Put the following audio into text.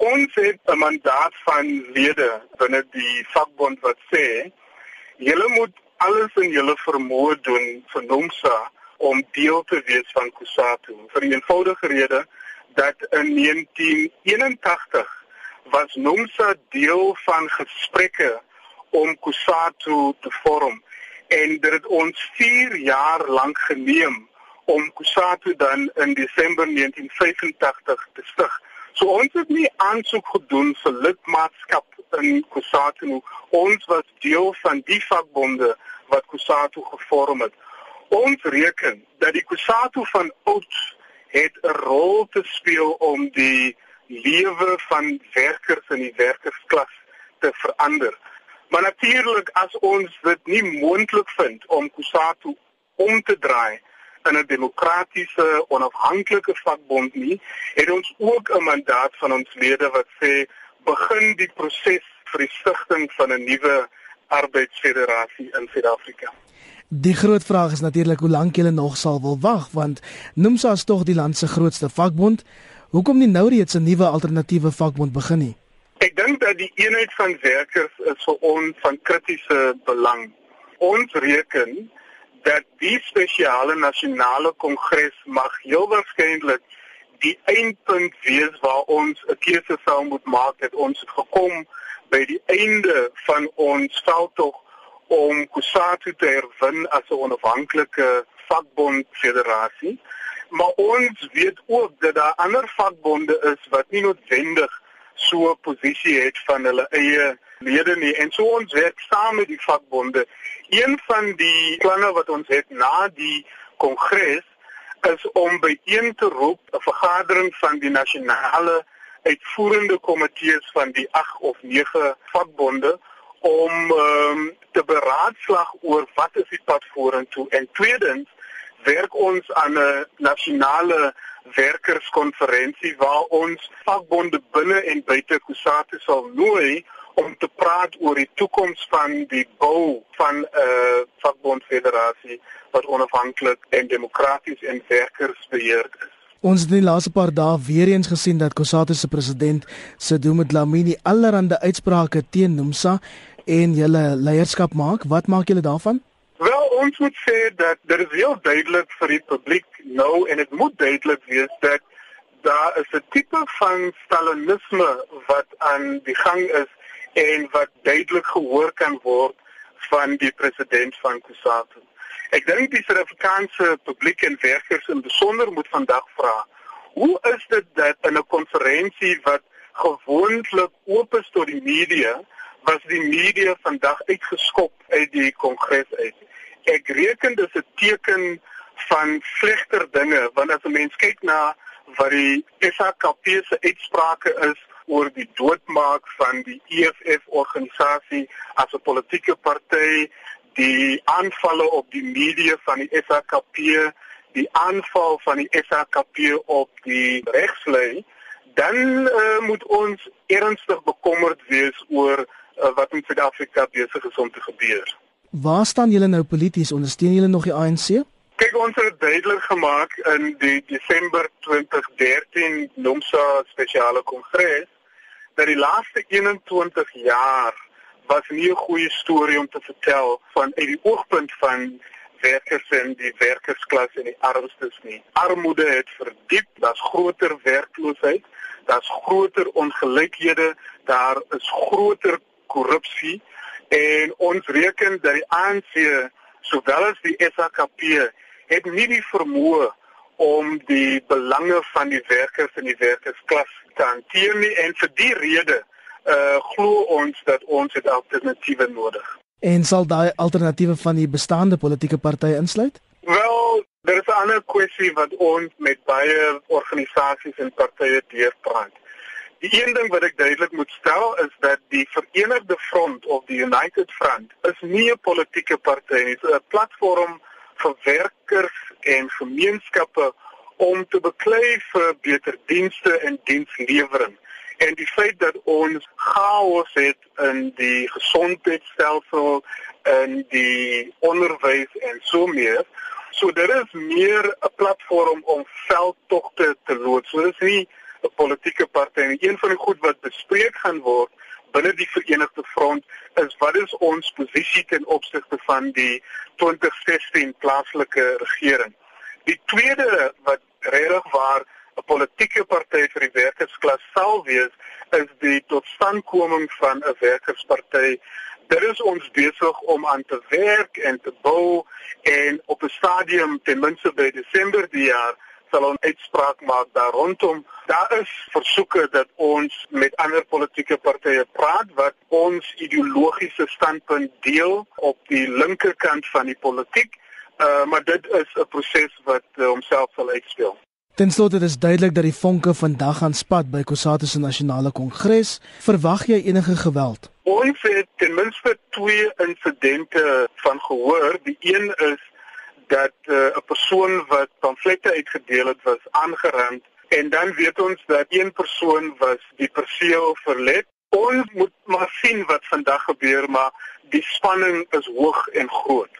Ons het 'n mandaat van lede binne die vakbond wat sê julle moet alles in julle vermoë doen vir NOMSA om deel te wees van Kusatu. Vir die eenvoudige rede dat in 1981 was NOMSA deel van gesprekke om Kusatu te vorm en dit het ons 4 jaar lank geneem om Kusatu dan in Desember 1985 te stig. So ons het nie aansoek gedoen vir lidmaatskap in Kusatu. Ons was deel van die vakbonde wat Kusatu gevorm het. Ons reken dat die Kusatu van oud het 'n rol te speel om die lewe van werkers in die werkersklas te verander. Maar natuurlik as ons dit nie moontlik vind om Kusatu om te draai in 'n demokratiese onafhanklike vakbond nie, het ons ook 'n mandaat van ons lede wat sê begin die proses vir die stigting van 'n nuwe arbeidsfederasie in Suid-Afrika. Die groot vraag is natuurlik hoe lank julle nog sal wil wag want NUMSA is tog die land se grootste vakbond. Hoekom nie nou reeds 'n nuwe alternatiewe vakbond begin nie? Ek dink dat die eenheid van werkers is vir ons van kritiese belang. Ons reken dat die spesiale nasionale kongres mag heel waarskynlik die eindpunt wees waar ons 'n keuse sou moet maak dat ons gekom by die einde van ons veldtog om Kusatu te herwin as 'n onafhanklike vakbond federasie. Maar ons weet ook dat daar ander vakbonde is wat nie noodwendig so 'n posisie het van hulle eie lede nie en so ons werk saam met die vakbonde. Een van die planne wat ons het na die kongres is om byeen te roep 'n vergadering van die nasionale uitvoerende komitees van die 8 of 9 vakbonde om um, te beraadslag oor wat is die pad vorentoe en tweedens werk ons aan 'n nasionale werkerskonferensie waar ons vakbonde binne en buite Kusatu sal nooi om te praat oor die toekoms van die bou van 'n uh, vakbondfederasie wat onafhanklik en demokraties en werkersbeheerd is. Ons het die laaste paar dae weer eens gesien dat Kusatu se president Sedumo Dlamini allerhande uitsprake teen Nomsa en julle leierskap maak. Wat maak julle daarvan? Ons moet sê dat dit is heel duidelik vir die publiek nou en dit moet duidelik wees dat daar is 'n tipe van stalinisme wat aan die gang is en wat duidelik gehoor kan word van die president van Kusatu. Ek dink die Suid-Afrikaanse publiek en werkers in besonder moet vandag vra: Hoe is dit dat in 'n konferensie wat gewoonlik oop is tot die media, was die media vandag uitgeskop uit die kongres uit? Ek reken dit is 'n teken van slegter dinge want as 'n mens kyk na wat die SAKP se uitsprake is oor die doodmaak van die EFF organisasie as 'n politieke party, die aanvalle op die media van die SAKP, die aanval van die SAKP op die regslei, dan uh, moet ons ernstig bekommerd wees oor uh, wat in Suid-Afrika besig is om te gebeur. Waar staan julle nou polities? Ondersteun julle nog die ANC? Kyk ons het duidelik gemaak in die Desember 2013 NOMSA spesiale kongres dat die laaste 21 jaar was nie 'n goeie storie om te vertel van uit die oogpunt van werkers en die werkersklas en die armstes nie. Armoede het verdiep, daar's groter werkloosheid, daar's groter ongelykhede, daar is groter korrupsie en ons reken dat die ANC sowel as die SAKP het nie die vermoë om die belange van die werkers en die werkersklas te hanteer nie en vir die rede uh glo ons dat ons 'n alternatiewe nodig. En sal daai alternatiewe van die bestaande politieke partye insluit? Wel, daar is 'n ander kwessie wat ons met baie organisasies en partye deurpraat. Die een ding wat ek duidelik moet stel is dat die Verenigde Front of die United Front is nie 'n politieke party nie, dit is 'n platform vir werkers en gemeenskappe om te beklei vir beter dienste en dienslewering. En die feit dat ons chaos het in die gesondheidstelsel en die onderwys en so meer, so dit is meer 'n platform om veldtogte te loods. So dit is nie politieke party en een van die goed wat bespreek gaan word binne die Verenigde Front is wat is ons posisie ten opsigte van die 2016 plaaslike regering. Die tweede wat regtig waar 'n politieke party vir die werkersklas sal wees is die totstandkoming van 'n werkersparty. Dit is ons besig om aan te werk en te bou en op 'n stadium ten minste by Desember die jaar sal ons uitspraak maak daar rondom. Daar is versoeke dat ons met ander politieke partye praat wat ons ideologiese standpunt deel op die linkerkant van die politiek. Uh, maar dit is 'n proses wat uh, homself sal uitspeel. Ten slotte is duidelik dat die vonke vandag gaan spat by Kusatu se nasionale kongres. Verwag jy enige geweld? Ons het ten minste twee insidente van gehoor. Die een is dat uh, 'n uh, persoon wat pamflette uitgedeel het was aangerand en dan weet ons dat een persoon was die perseel verlet. Ons moet maar sien wat vandag gebeur, maar die spanning is hoog en groot.